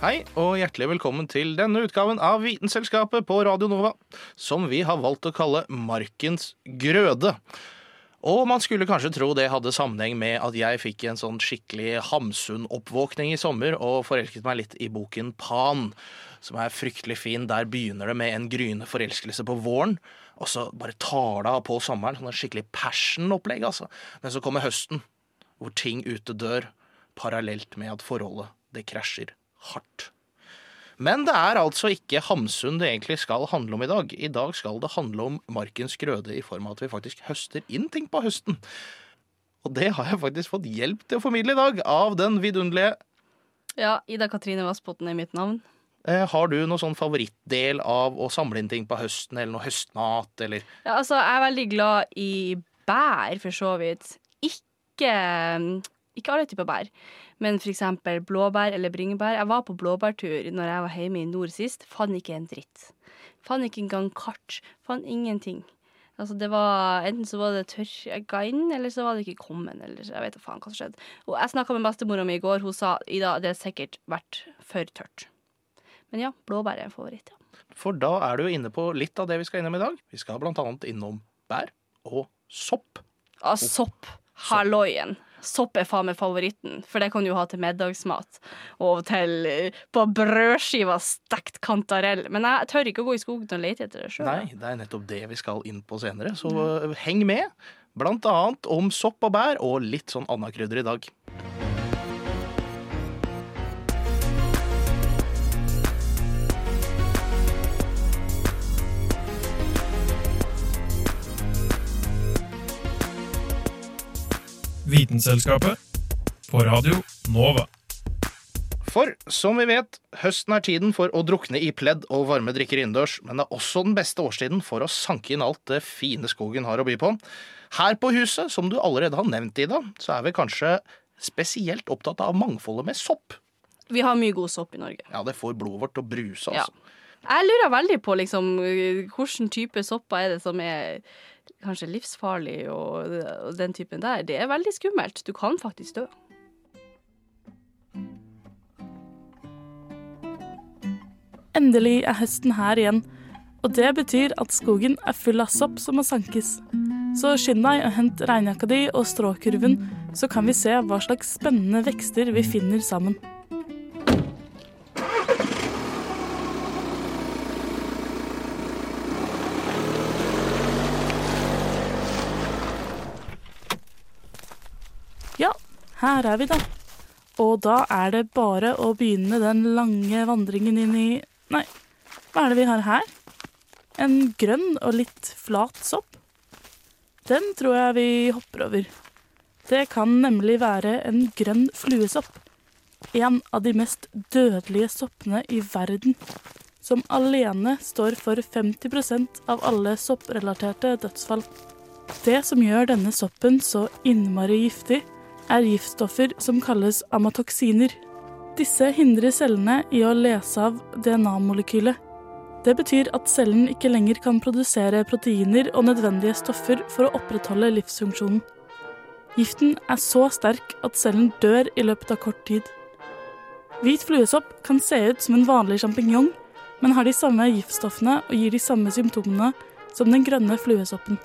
Hei, og hjertelig velkommen til denne utgaven av Vitenselskapet på Radio Nova, som vi har valgt å kalle Markens grøde. Og man skulle kanskje tro det hadde sammenheng med at jeg fikk en sånn skikkelig Hamsun-oppvåkning i sommer og forelsket meg litt i boken Pan, som er fryktelig fin. Der begynner det med en gryende forelskelse på våren, og så bare tar det av på sommeren. Sånn en skikkelig passion-opplegg, altså. Men så kommer høsten, hvor ting ute dør, parallelt med at forholdet, det krasjer hardt. Men det er altså ikke Hamsun det egentlig skal handle om i dag. I dag skal det handle om markens grøde i form av at vi faktisk høster inn ting på høsten. Og det har jeg faktisk fått hjelp til å formidle i dag av den vidunderlige Ja, Ida Katrine Vassbotn er mitt navn. eh, Har du noen sånn favorittdel av å samle inn ting på høsten, eller noe høstmat, eller Ja, altså, jeg er veldig glad i bær, for så vidt. Ikke, ikke alle typer bær, men eksempel blåbær eller bringebær. Jeg var på blåbærtur når jeg var hjemme i nord sist. Fant ikke en dritt. Fant ikke engang kart. Fant ingenting. Altså, det var, Enten så var det tørka inn, eller så var det ikke kommet. Eller jeg vet da faen hva som skjedde. Og jeg snakka med bestemora mi i går. Hun sa Ida, det har sikkert vært for tørt. Men ja, blåbær er en favoritt. ja. For da er du inne på litt av det vi skal innom i dag. Vi skal blant annet innom bær og sopp. Ah, sopp. Halloien. Sopp er faen meg favoritten, for det kan du ha til middagsmat. Og til eh, på brødskiva stekt kantarell. Men jeg tør ikke å gå i skogen og lete etter det sjøl. Nei, det er nettopp det vi skal inn på senere, så mm. heng med. Blant annet om sopp og bær, og litt sånn anna krydder i dag. Vitenselskapet på Radio Nova. For som vi vet, høsten er tiden for å drukne i pledd og varme drikker innendørs, men det er også den beste årstiden for å sanke inn alt det fine skogen har å by på. Her på huset, som du allerede har nevnt, Ida, så er vi kanskje spesielt opptatt av mangfoldet med sopp. Vi har mye god sopp i Norge. Ja, det får blodet vårt til å bruse, Ja. altså. Jeg lurer veldig på liksom hvilken type sopper er det som er kanskje livsfarlig og, den typen der. Det er veldig skummelt. Du kan faktisk dø. Endelig er høsten her igjen, og det betyr at skogen er full av sopp som må sankes. Så skynd deg og hent regnjakka di og stråkurven, så kan vi se hva slags spennende vekster vi finner sammen. Ja, her er vi da. Og da er det bare å begynne den lange vandringen inn i Nei, hva er det vi har her? En grønn og litt flat sopp? Den tror jeg vi hopper over. Det kan nemlig være en grønn fluesopp. En av de mest dødelige soppene i verden. Som alene står for 50% av alle sopprelaterte dødsfall. Det som gjør denne soppen så innmari giftig, er giftstoffer som kalles amatoksiner. Disse hindrer cellene i å lese av DNA-molekylet. Det betyr at cellen ikke lenger kan produsere proteiner og nødvendige stoffer for å opprettholde livsfunksjonen. Giften er så sterk at cellen dør i løpet av kort tid. Hvit fluesopp kan se ut som en vanlig sjampinjong, men har de samme giftstoffene og gir de samme symptomene som den grønne fluesoppen.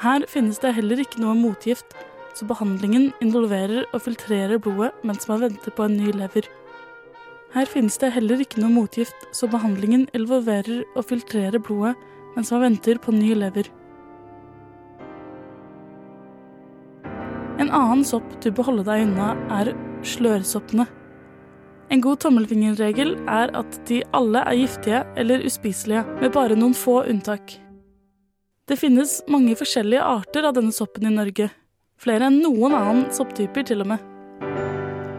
Her finnes det heller ikke noe motgift, så behandlingen involverer å filtrere blodet mens man venter på en ny lever. Her finnes det heller ikke noe motgift, så behandlingen involverer å filtrere blodet mens man venter på ny lever. En annen sopp du bør holde deg unna, er slørsoppene. En god tommelfingerregel er at de alle er giftige eller uspiselige, med bare noen få unntak. Det finnes mange forskjellige arter av denne soppen i Norge. Flere enn noen annen sopptyper, til og med.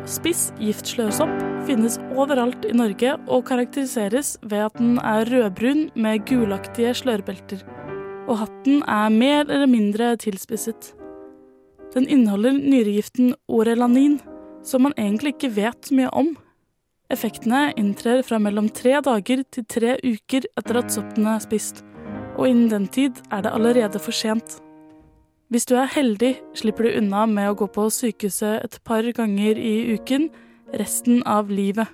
Spiss giftslørsopp finnes overalt i Norge og karakteriseres ved at den er rødbrun med gulaktige slørbelter, og hatten er mer eller mindre tilspisset. Den inneholder nyregiften orelanin, som man egentlig ikke vet så mye om. Effektene inntrer fra mellom tre dager til tre uker etter at soppen er spist, og innen den tid er det allerede for sent. Hvis du er heldig, slipper du unna med å gå på sykehuset et par ganger i uken resten av livet.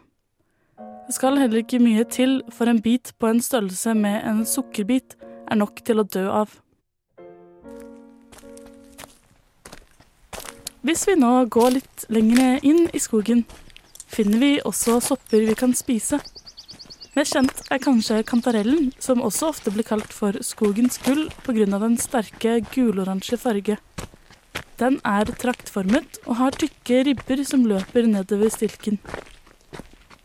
Det skal heller ikke mye til for en bit på en størrelse med en sukkerbit er nok til å dø av. Hvis vi nå går litt lenger inn i skogen, finner vi også sopper vi kan spise. Mest kjent er kanskje kantarellen, som også ofte blir kalt for skogens gull pga. den sterke guloransje farge. Den er traktformet og har tykke ribber som løper nedover stilken.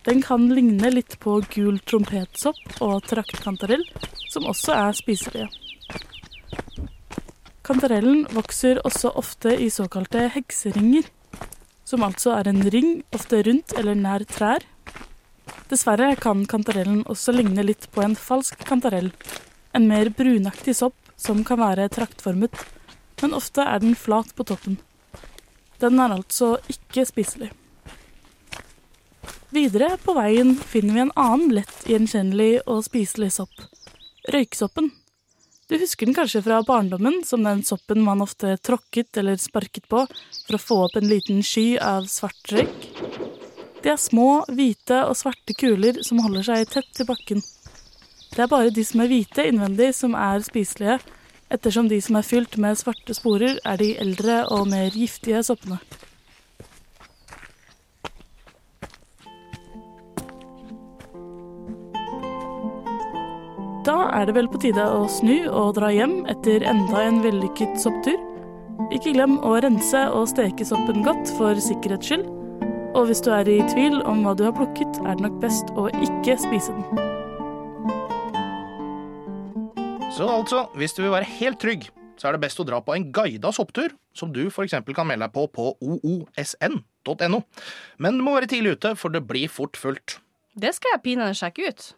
Den kan ligne litt på gul trompetsopp og traktkantarell, som også er spiselige. Kantarellen vokser også ofte i såkalte hekseringer, som altså er en ring, ofte rundt eller nær trær. Dessverre kan kantarellen også ligne litt på en falsk kantarell, en mer brunaktig sopp som kan være traktformet, men ofte er den flat på toppen. Den er altså ikke spiselig. Videre på veien finner vi en annen lett gjenkjennelig og spiselig sopp. Røyksoppen. Du husker den kanskje fra barndommen som den soppen man ofte tråkket eller sparket på for å få opp en liten sky av svart røyk? De er små, hvite og svarte kuler som holder seg tett til bakken. Det er bare de som er hvite innvendig som er spiselige, ettersom de som er fylt med svarte sporer, er de eldre og mer giftige soppene. Da er det vel på tide å snu og dra hjem etter enda en vellykket sopptur. Ikke glem å rense og steke soppen godt for sikkerhets skyld. Og hvis du er i tvil om hva du har plukket, er det nok best å ikke spise den. Så altså, hvis du vil være helt trygg, så er det best å dra på en guida sopptur, som du f.eks. kan melde deg på på oosn.no. Men du må være tidlig ute, for det blir fort fullt. Det skal jeg pinadø sjekke ut.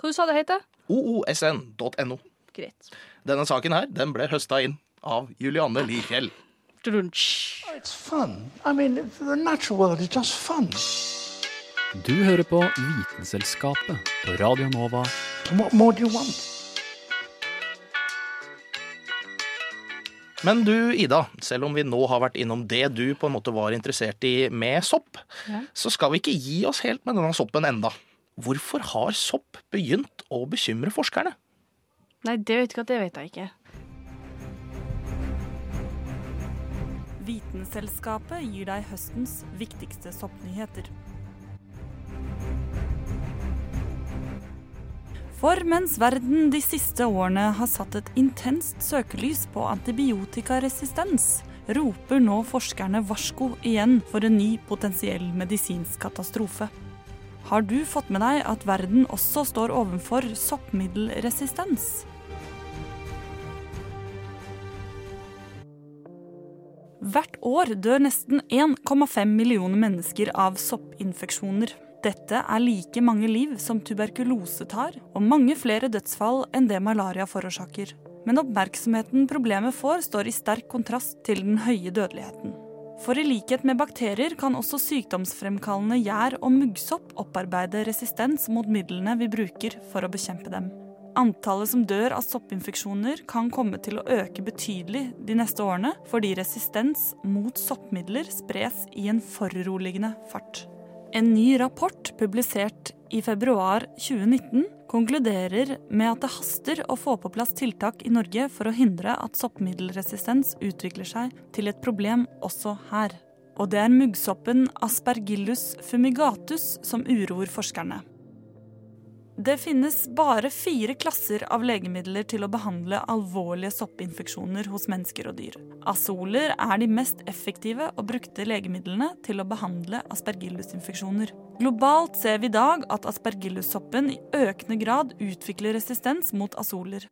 Hva du sa det heter? oosn.no. Greit. Denne saken her, den ble høsta inn av Julianne Lifjell. Tudunch. It's fun. I mean, the natural world is just fun. Du hører på Vitenselskapet på Radio Nova. What more do you want? Men du, Ida, selv om vi nå har vært innom det du på en måte var interessert i med sopp, Ja. så skal vi ikke gi oss helt med denne soppen enda. Hvorfor har sopp begynt å bekymre forskerne? Nei, det vet jeg ikke. Vitenselskapet gir deg høstens viktigste soppnyheter. For mens verden de siste årene har satt et intenst søkelys på antibiotikaresistens, roper nå forskerne varsko igjen for en ny potensiell medisinsk katastrofe. Har du fått med deg at verden også står overfor soppmiddelresistens? Hvert år dør nesten 1,5 millioner mennesker av soppinfeksjoner. Dette er like mange liv som tuberkulose tar, og mange flere dødsfall enn det malaria forårsaker. Men oppmerksomheten problemet får, står i sterk kontrast til den høye dødeligheten. For i likhet med bakterier kan også sykdomsfremkallende gjær og muggsopp opparbeide resistens mot midlene vi bruker for å bekjempe dem. Antallet som dør av soppinfeksjoner kan komme til å øke betydelig de neste årene, fordi resistens mot soppmidler spres i en foruroligende fart. En ny rapport publisert i februar 2019 konkluderer med at det haster å få på plass tiltak i Norge for å hindre at soppmiddelresistens utvikler seg til et problem også her. Og det er muggsoppen Aspergillus fumigatus som uroer forskerne. Det finnes bare fire klasser av legemidler til å behandle alvorlige soppinfeksjoner hos mennesker og dyr. Azoler er de mest effektive og brukte legemidlene til å behandle aspergillusinfeksjoner. Globalt ser vi i dag at aspergillussoppen i økende grad utvikler resistens mot azoler.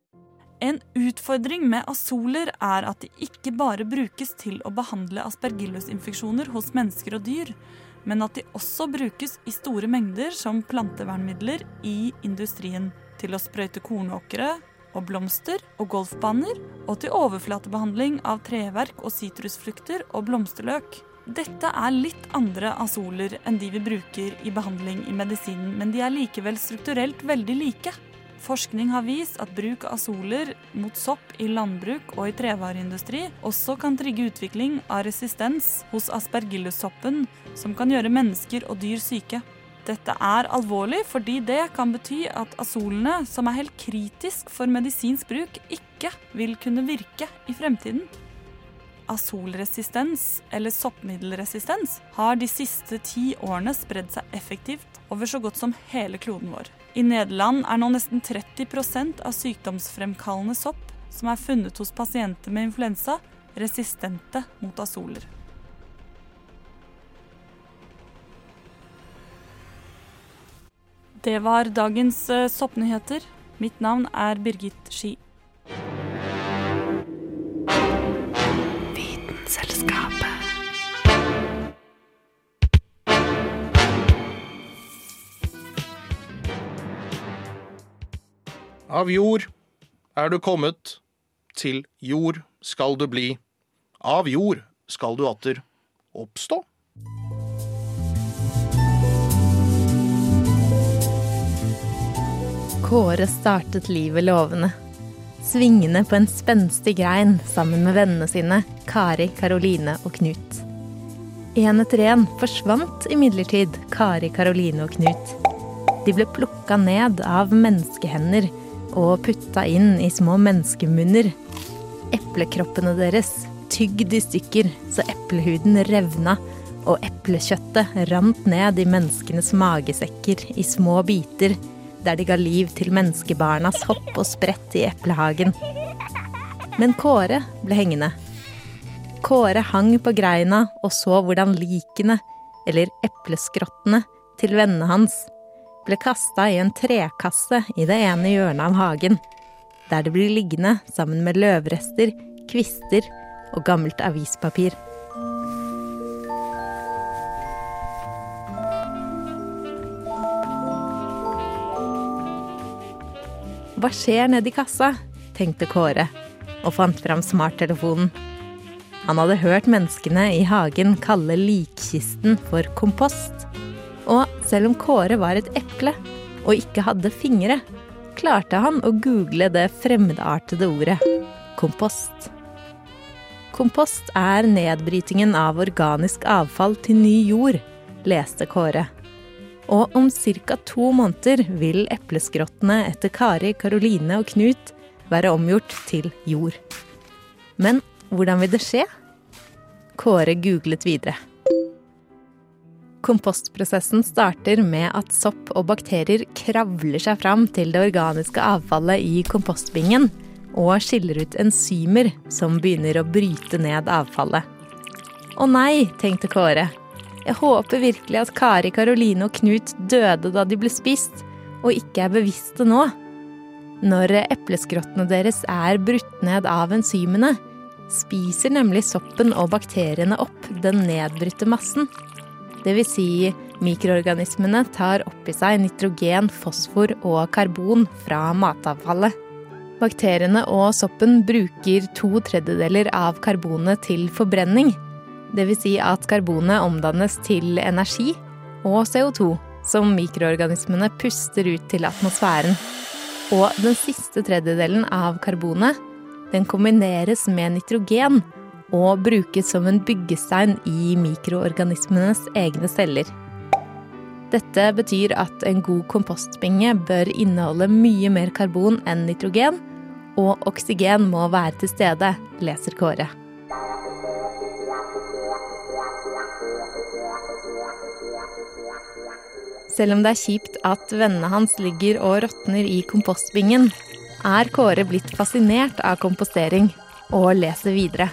En utfordring med azoler er at de ikke bare brukes til å behandle aspergillusinfeksjoner hos mennesker og dyr, men at de også brukes i store mengder som plantevernmidler i industrien. Til å sprøyte kornåkre og blomster og golfbaner, og til overflatebehandling av treverk og sitrusfrukter og blomsterløk. Dette er litt andre azoler enn de vi bruker i behandling i medisinen, men de er likevel strukturelt veldig like. Forskning har vist at bruk av soler mot sopp i landbruk og i trevareindustri også kan trigge utvikling av resistens hos aspergillus-soppen, som kan gjøre mennesker og dyr syke. Dette er alvorlig fordi det kan bety at azolene, som er helt kritisk for medisinsk bruk, ikke vil kunne virke i fremtiden. Azolresistens, eller soppmiddelresistens, har de siste ti årene spredd seg effektivt over så godt som hele kloden vår. I Nederland er nå nesten 30% av sykdomsfremkallende sopp som er funnet hos pasienter med influensa, resistente mot azoler. Det var dagens eh, soppnyheter. Mitt navn er Birgit Ski. Av jord er du kommet, til jord skal du bli. Av jord skal du atter oppstå. Kåre startet livet lovende. Svingende på en spenstig grein sammen med vennene sine Kari, Karoline og Knut. En etter en forsvant imidlertid Kari, Karoline og Knut. De ble plukka ned av menneskehender og putta inn i små menneskemunner. Eplekroppene deres tygd i stykker så eplehuden revna, og eplekjøttet rant ned i menneskenes magesekker i små biter, der de ga liv til menneskebarnas hopp og sprett i eplehagen. Men Kåre ble hengende. Kåre hang på greina og så hvordan likene, eller epleskrottene, til vennene hans ble kasta i en trekasse i det ene hjørnet av hagen, der det blir liggende sammen med løvrester, kvister og gammelt avispapir. Hva skjer nedi kassa? tenkte Kåre, og fant fram smarttelefonen. Han hadde hørt menneskene i hagen kalle likkisten for kompost. Selv om Kåre var et eple og ikke hadde fingre, klarte han å google det fremmedartede ordet kompost. Kompost er nedbrytingen av organisk avfall til ny jord, leste Kåre. Og om ca. to måneder vil epleskrottene etter Kari, Karoline og Knut være omgjort til jord. Men hvordan vil det skje? Kåre googlet videre. Kompostprosessen starter med at sopp og bakterier kravler seg fram til det organiske avfallet i kompostbingen og skiller ut enzymer som begynner å bryte ned avfallet. Å nei, tenkte Kåre. Jeg håper virkelig at Kari, Karoline og Knut døde da de ble spist, og ikke er bevisste nå. Når epleskrottene deres er brutt ned av enzymene, spiser nemlig soppen og bakteriene opp den nedbrutte massen. Dvs. Si mikroorganismene tar opp i seg nitrogen, fosfor og karbon fra matavfallet. Bakteriene og soppen bruker to tredjedeler av karbonet til forbrenning. Dvs. Si at karbonet omdannes til energi og CO2, som mikroorganismene puster ut til atmosfæren. Og den siste tredjedelen av karbonet den kombineres med nitrogen og brukes som en byggestein i mikroorganismenes egne celler. Dette betyr at en god kompostbinge bør inneholde mye mer karbon enn nitrogen, og oksygen må være til stede, leser Kåre. Selv om det er kjipt at vennene hans ligger og råtner i kompostbingen, er Kåre blitt fascinert av kompostering og leser videre.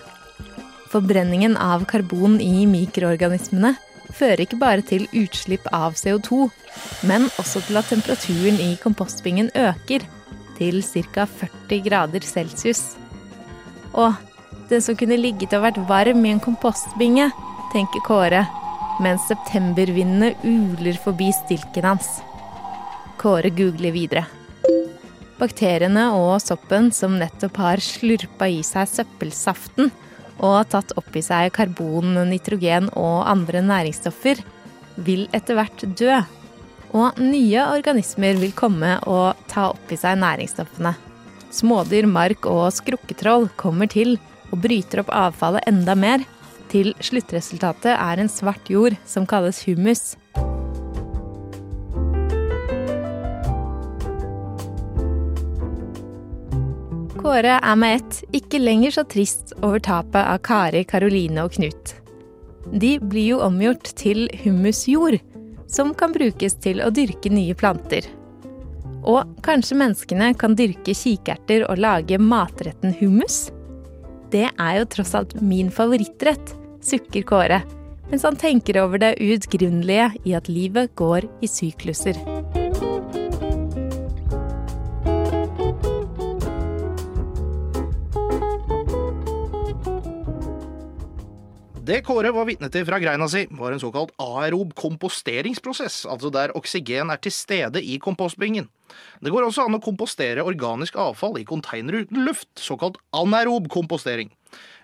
Forbrenningen av karbon i mikroorganismene fører ikke bare til utslipp av CO2, men også til at temperaturen i kompostbingen øker. til ca. 40 grader celsius. Og den som kunne ligget og vært varm i en kompostbinge, tenker Kåre, mens septembervindene uler forbi stilken hans. Kåre googler videre. Bakteriene og soppen som nettopp har slurpa i seg søppelsaften og tatt opp i seg karbon, nitrogen og andre næringsstoffer, vil etter hvert dø. Og nye organismer vil komme og ta opp i seg næringsstoffene. Smådyr, mark og skrukketroll kommer til og bryter opp avfallet enda mer, til sluttresultatet er en svart jord som kalles humus. Kåre er med ett ikke lenger så trist over tapet av Kari, Karoline og Knut. De blir jo omgjort til humusjord, som kan brukes til å dyrke nye planter. Og kanskje menneskene kan dyrke kikerter og lage matretten hummus? Det er jo tross alt min favorittrett, sukker Kåre, mens han tenker over det uutgrunnelige i at livet går i sykluser. Det Kåre var vitne til fra greina si, var en såkalt aerob komposteringsprosess, altså der oksygen er til stede i kompostbingen. Det går også an å kompostere organisk avfall i konteiner uten luft, såkalt anaerob kompostering.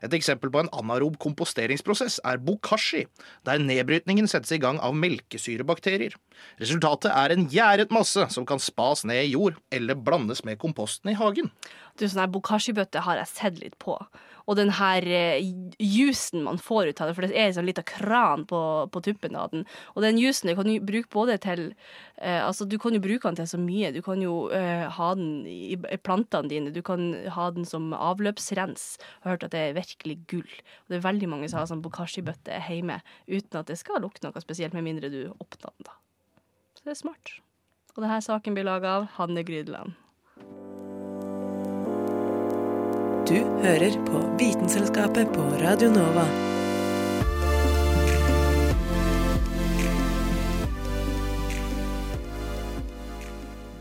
Et eksempel på en anaerob komposteringsprosess er bokashi, der nedbrytningen settes i gang av melkesyrebakterier. Resultatet er en gjæret masse som kan spas ned i jord eller blandes med komposten i hagen. Du, sånn her bokashi-bøtte har jeg sett litt på. Og den her eh, juicen man får ut av det, for det er en sånn liten kran på, på tuppen av den. Og den jusen kan du bruke både til eh, Altså, du kan jo bruke den til så mye. Du kan jo eh, ha den i, i plantene dine. Du kan ha den som avløpsrens. Jeg har hørt at det er virkelig gull. Og det er veldig mange som har sånn bokashi-bøtte hjemme uten at det skal lukte noe spesielt, med mindre du åpner den, da. Så det er smart. Og denne saken blir laga av Hanne Grydeland. Du hører på Vitenselskapet på Radio Nova.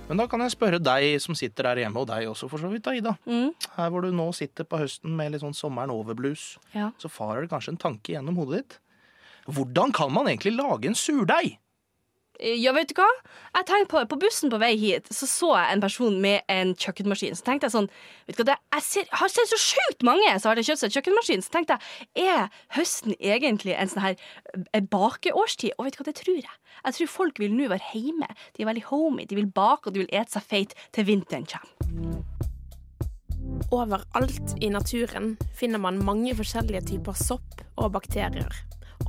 Men da kan jeg spørre deg som sitter der hjemme, og deg også for så vidt, da, Ida. Mm. Her hvor du nå sitter på høsten med litt sånn sommeren over-blues, Ja. så farer det kanskje en tanke gjennom hodet ditt. Hvordan kan man egentlig lage en surdeig? Ja, vet du hva? Jeg tenkte på, på bussen på vei hit Så så jeg en person med en kjøkkenmaskin. Så tenkte jeg sånn vet du hva, det, Jeg ser, har sett så sjukt mange som har kjøpt seg kjøkkenmaskin. Så tenkte jeg er høsten egentlig en sånn her eh, bakeårstid? Og vet du hva, det tror jeg. Jeg tror folk vil nå være hjemme. De er veldig homey. De vil bake og de vil ete seg feit til vinteren kommer. Overalt i naturen finner man mange forskjellige typer sopp og bakterier.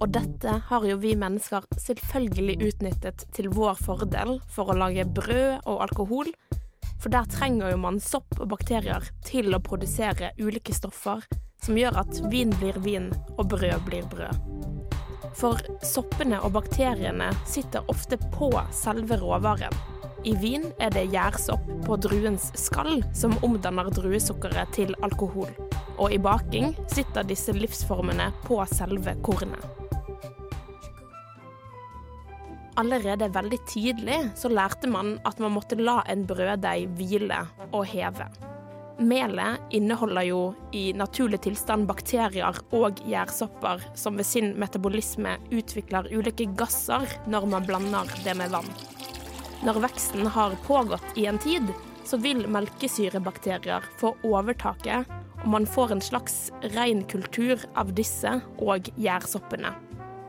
Og dette har jo vi mennesker selvfølgelig utnyttet til vår fordel for å lage brød og alkohol. For der trenger jo man sopp og bakterier til å produsere ulike stoffer som gjør at vin blir vin og brød blir brød. For soppene og bakteriene sitter ofte på selve råvaren. I vin er det gjærsopp på druens skall som omdanner druesukkeret til alkohol. Og i baking sitter disse livsformene på selve kornet. Allerede veldig tidlig så lærte man at man måtte la en brøddeig hvile og heve. Melet inneholder jo i naturlig tilstand bakterier og gjærsopper som ved sin metabolisme utvikler ulike gasser når man blander det med vann. Når veksten har pågått i en tid, så vil melkesyrebakterier få overtaket, og man får en slags ren kultur av disse og gjærsoppene.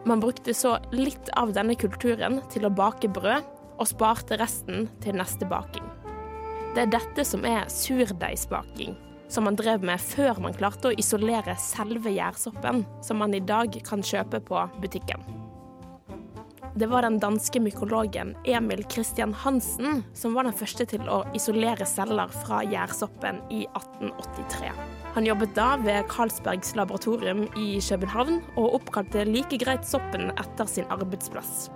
Man brukte så litt av denne kulturen til å bake brød, og sparte resten til neste baking. Det er dette som er surdeigsbaking, som man drev med før man klarte å isolere selve gjærsoppen, som man i dag kan kjøpe på butikken. Det var den danske mykologen Emil Christian Hansen som var den første til å isolere celler fra gjærsoppen i 1883. Han jobbet da ved Carlsbergs laboratorium i København, og oppkalte like greit soppen etter sin arbeidsplass,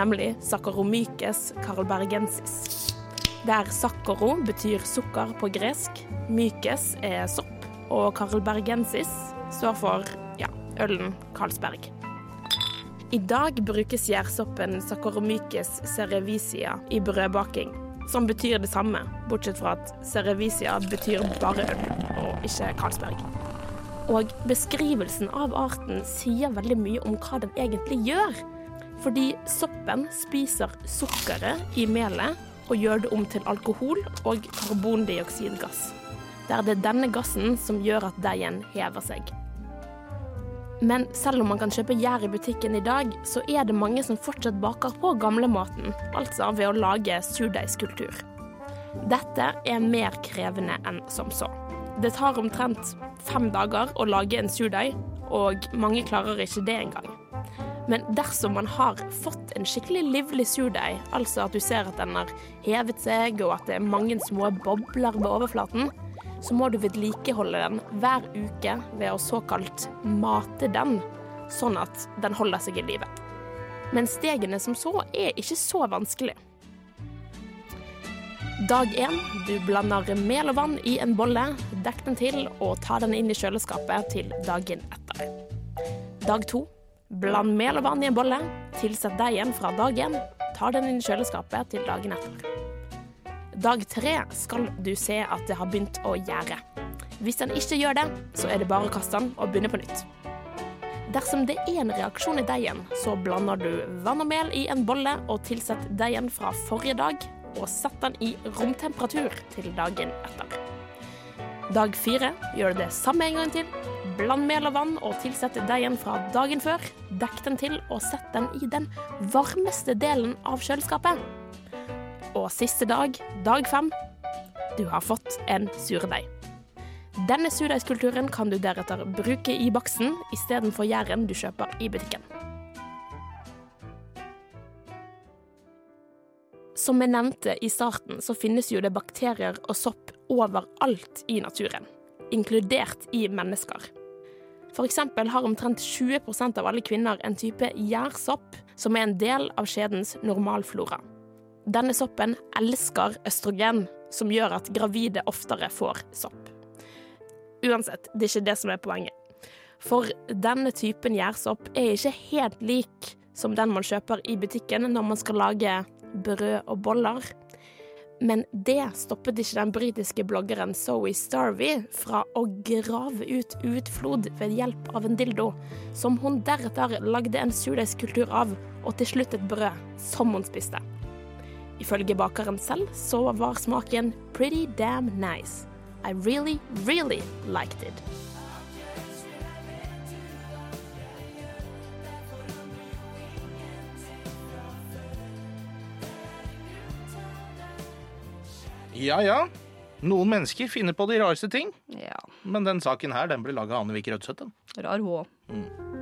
nemlig Saccharomyces carlbergensis. Der saccaro betyr sukker på gresk, mykes er sopp, og carlbergensis står for ja, ølen Carlsberg. I dag brukes gjærsoppen Saccharomyces cerevisia i brødbaking. som betyr det samme, bortsett fra at cerevisia betyr bare øl, og ikke Karlsberg. Og beskrivelsen av arten sier veldig mye om hva den egentlig gjør. Fordi soppen spiser sukkeret i melet og gjør det om til alkohol og karbondioksidgass. Det er denne gassen som gjør at deigen hever seg. Men selv om man kan kjøpe gjær i butikken i dag, så er det mange som fortsatt baker på gamlematen, altså ved å lage surdeigskultur. Dette er mer krevende enn som så. Det tar omtrent fem dager å lage en surdeig, og mange klarer ikke det engang. Men dersom man har fått en skikkelig livlig surdeig, altså at du ser at den har hevet seg, og at det er mange små bobler ved overflaten, så må du vedlikeholde den hver uke ved å såkalt mate den, sånn at den holder seg i live. Men stegene som så er ikke så vanskelig. Dag én. Du blander mel og vann i en bolle, dekk den til og ta den inn i kjøleskapet til dagen etter. Dag to. Bland mel og vann i en bolle, tilsett deigen fra dag én, ta den inn i kjøleskapet til dagen etter. Dag tre skal du se at det har begynt å gjære. Hvis den ikke gjør det, så er det bare å kaste den og begynne på nytt. Dersom det er en reaksjon i deigen, så blander du vann og mel i en bolle og tilsett deigen fra forrige dag, og sett den i romtemperatur til dagen etter. Dag fire gjør du det samme en gang til. Bland mel og vann og tilsett deigen fra dagen før. Dekk den til og sett den i den varmeste delen av kjøleskapet. Og siste dag, dag fem, du har fått en surdeig. Denne surdeigskulturen kan du deretter bruke i baksten istedenfor gjæren du kjøper i butikken. Som jeg nevnte i starten, så finnes jo det bakterier og sopp overalt i naturen, inkludert i mennesker. Eksempel har omtrent 20% av alle kvinner en type gjærsopp, som er en del av skjedens normalflora. Denne soppen elsker østrogen, som gjør at gravide oftere får sopp. Uansett, det er ikke det som er poenget. For denne typen gjærsopp er ikke helt lik som den man kjøper i butikken når man skal lage brød og boller. Men det stoppet ikke den britiske bloggeren Zoe Starvey fra å grave ut utflod ved hjelp av en dildo, som hun deretter lagde en surdeigskultur av, og til slutt et brød som hun spiste. Ifølge bakeren selv så var smaken pretty damn nice. I really, really liked it. Ja ja. Noen mennesker finner på de rareste ting. Ja. Men den saken her den ble laga av Annevik Rødseth. den. Rar hun òg.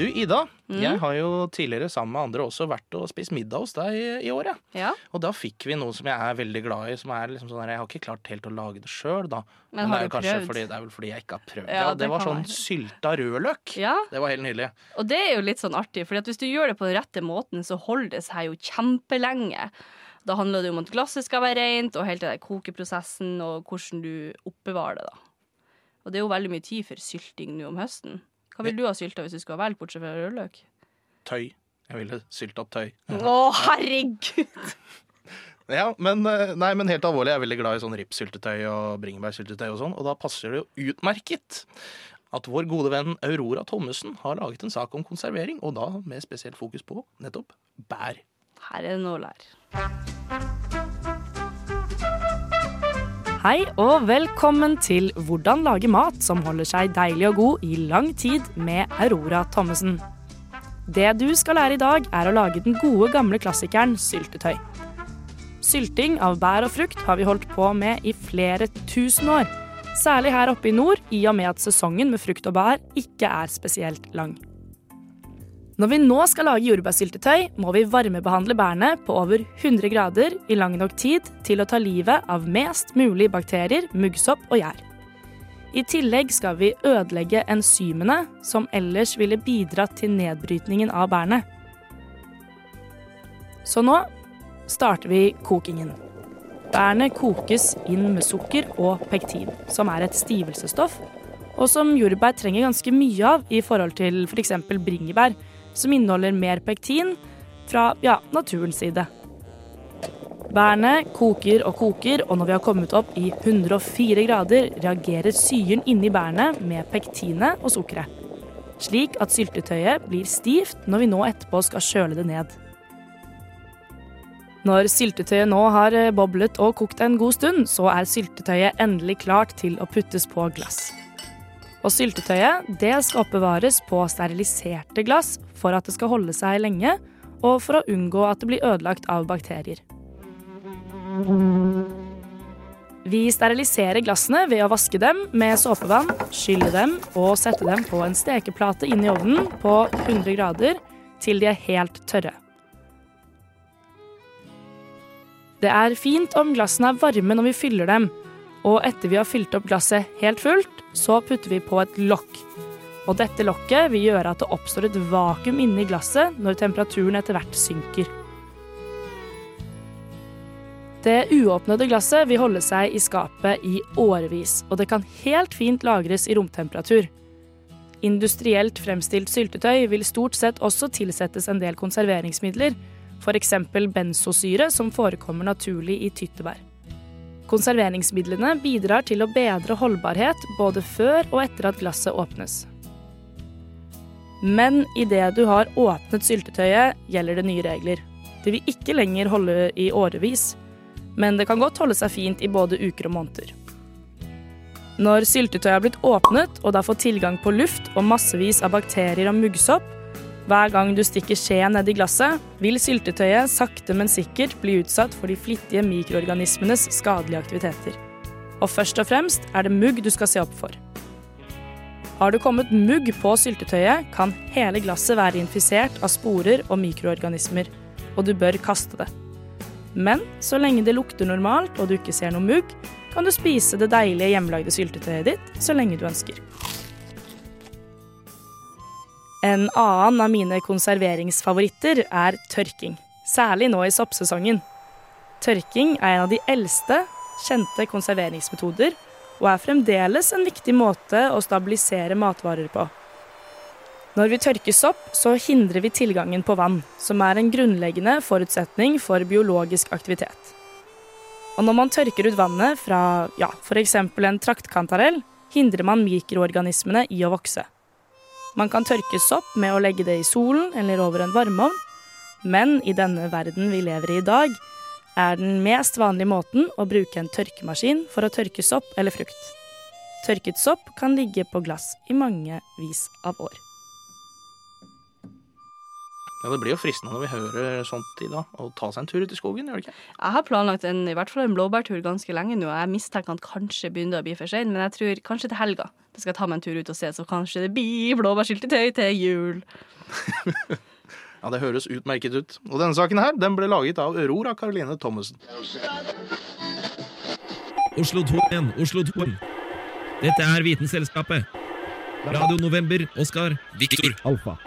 Du, Ida. Mm. Jeg har jo tidligere sammen med andre også vært og spist middag hos deg i- i år. Ja. Og da fikk vi noe som jeg er veldig glad i. Som er liksom sånn Jeg har ikke klart helt å lage det sjøl, da. Men det har er du kanskje? Fordi, det er vel fordi jeg ikke har prøvd. Ja, Ja, det, det var sånn være. sylta rødløk. Ja. Det var helt nydelig. Og det er jo litt sånn artig, for hvis du gjør det på den rette måten, så holder det seg jo kjempelenge. Da handler det om at glasset skal være rent, og hele den kokeprosessen, og hvordan du oppbevarer det, da. Og det er jo veldig mye tid for sylting nå om høsten. Hva vil du ha sylta hvis du skulle ha valgt, bortsett fra rødløk? Tøy. Jeg ville sylta tøy. Å, herregud! Ja, men, eh, nei, men helt alvorlig, jeg er veldig glad i sånn ripssyltetøy og bringebærsyltetøy og sånn, og da passer det jo utmerket at vår gode venn Aurora Thommessen har laget en sak om konservering, og da med spesielt fokus på nettopp bær. Her er det noe å lære. Hei og velkommen til Hvordan lage mat som holder seg deilig og god i lang tid med Aurora Thommessen. Det du skal lære i dag, er å lage den gode, gamle klassikeren syltetøy. Sylting av bær og frukt har vi holdt på med i flere tusen år. Særlig her oppe i nord, i og med at sesongen med frukt og bær ikke er spesielt lang. Når vi nå skal lage jordbærsyltetøy, må vi varmebehandle bærene på over 100 grader i lang nok tid til å ta livet av mest mulig bakterier, muggsopp og gjær. I tillegg skal vi ødelegge enzymene som ellers ville bidratt til nedbrytningen av bærene. Så nå starter vi kokingen. Bærene kokes inn med sukker og pektin, som er et stivelsesstoff, og som jordbær trenger ganske mye av i forhold til f.eks. bringebær, som inneholder mer pektin fra ja, naturens side. Bærene koker og koker, og når vi har kommet opp i 104 grader, reagerer syren inni bærene med pektinet og sukkeret. Slik at syltetøyet blir stivt når vi nå etterpå skal kjøle det ned. Når syltetøyet nå har eh, boblet og kokt en god stund, så er syltetøyet endelig klart til å puttes på glass. Og syltetøyet det skal oppbevares på steriliserte glass for at det skal holde seg lenge, og for å unngå at det blir ødelagt av bakterier. Vi steriliserer glassene ved å vaske dem med såpevann, skylle dem og sette dem på en stekeplate inn i ovnen på 100 grader til de er helt tørre. Det er fint om glassene er varme når vi fyller dem, og etter vi har fylt opp glasset helt fullt, så putter vi på et lokk. Og dette lokket vil gjøre at det oppstår et vakuum inni glasset når temperaturen etter hvert synker. Det uåpnede glasset vil holde seg i skapet i årevis, og det kan helt fint lagres i romtemperatur. Industrielt fremstilt syltetøy vil stort sett også tilsettes en del konserveringsmidler, f.eks. benzosyre, som forekommer naturlig i tyttebær. Konserveringsmidlene bidrar til å bedre holdbarhet både før og etter at glasset åpnes. Men idet du har åpnet syltetøyet, gjelder det nye regler. Det vil ikke lenger holde i årevis, men det kan godt holde seg fint i både uker og måneder. Når syltetøyet er blitt åpnet og det har fått tilgang på luft og massevis av bakterier og muggsopp, hver gang du stikker skjeen i glasset, vil syltetøyet sakte, men sikkert bli utsatt for de flittige mikroorganismenes skadelige aktiviteter. Og først og fremst er det mugg du skal se opp for. Har du kommet mugg på syltetøyet, kan hele glasset være infisert av sporer og mikroorganismer, og du bør kaste det. Men så lenge det lukter normalt og du ikke ser noe mugg, kan du spise det deilige hjemmelagde syltetøyet ditt så lenge du ønsker. En annen av mine konserveringsfavoritter er tørking, særlig nå i soppsesongen. Tørking er en av de eldste kjente konserveringsmetoder, og er fremdeles en viktig måte å stabilisere matvarer på. Når vi tørker sopp, så hindrer vi tilgangen på vann, som er en grunnleggende forutsetning for biologisk aktivitet. Og når man tørker ut vannet fra ja, f.eks. en traktkantarell, hindrer man mikroorganismene i å vokse. Man kan tørke sopp med å legge det i solen eller over en varmeovn, men i denne verden vi lever i i dag, er den mest vanlige måten å bruke en tørkemaskin for å tørke sopp eller frukt. Tørket sopp kan ligge på glass i mange vis av år. Ja, Det blir jo fristende når vi hører sånt i dag, å ta seg en tur ut i skogen, gjør det ikke? Jeg har planlagt en, i hvert fall en blåbærtur ganske lenge nå. Jeg mistenker at kanskje begynner å bli for sein, men jeg tror kanskje til helga det skal jeg ta meg en tur ut og se, så kanskje det blir blåbærsyltetøy til jul. Ja, det høres utmerket ut. Og denne saken her, den ble laget av Aurora Caroline Thommessen. Oslo 2 igjen, Oslo 2. Dette er Vitenselskapet. Radio November, Oskar, Viktor, Alfa.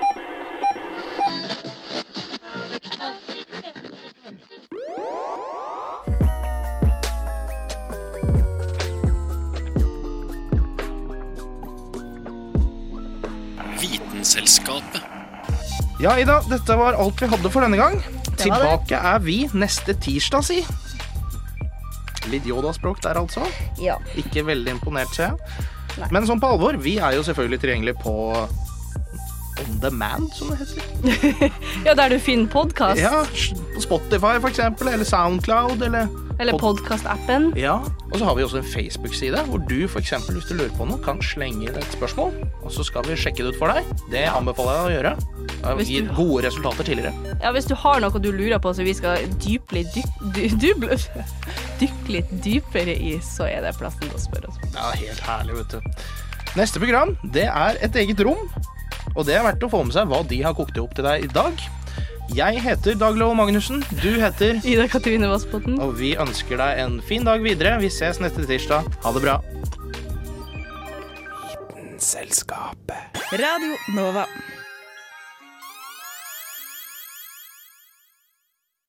Ja, Ida, dette var alt vi hadde for denne gang. Tilbake er vi neste tirsdag, si. Litt Yoda-språk der, altså. Ja. Ikke veldig imponert, ser jeg. Nei. Men sånn på alvor, vi er jo selvfølgelig tilgjengelig på On Demand, som det heter. Ja, der du finner podkast. Ja, Spotify for eksempel, eller Soundcloud, eller Eller pod- podkastappen. Ja, og så har vi også en Facebook-side, hvor du for eksempel, hvis du lurer på noe, kan slenge inn et spørsmål, og så skal vi sjekke det ut for deg. Det anbefaler jeg å gjøre. Har Hvis du- gitt gode resultater tidligere. Ja, hvis du har noe du lurer på, så vi skal dype litt, dyp, dy, dykke litt dypere i, så er det plassen til å spørre oss. Ja, helt herlig, vet du. Neste program, det er et eget rom, og det er verdt å få med seg hva de har kokt opp til deg i dag. Jeg heter Dag Love Magnussen, du heter Ida Katrine Vassbotn. Og vi ønsker deg en fin dag videre. Vi ses neste tirsdag. Ha det bra. Vitenselskapet. Radio Nova.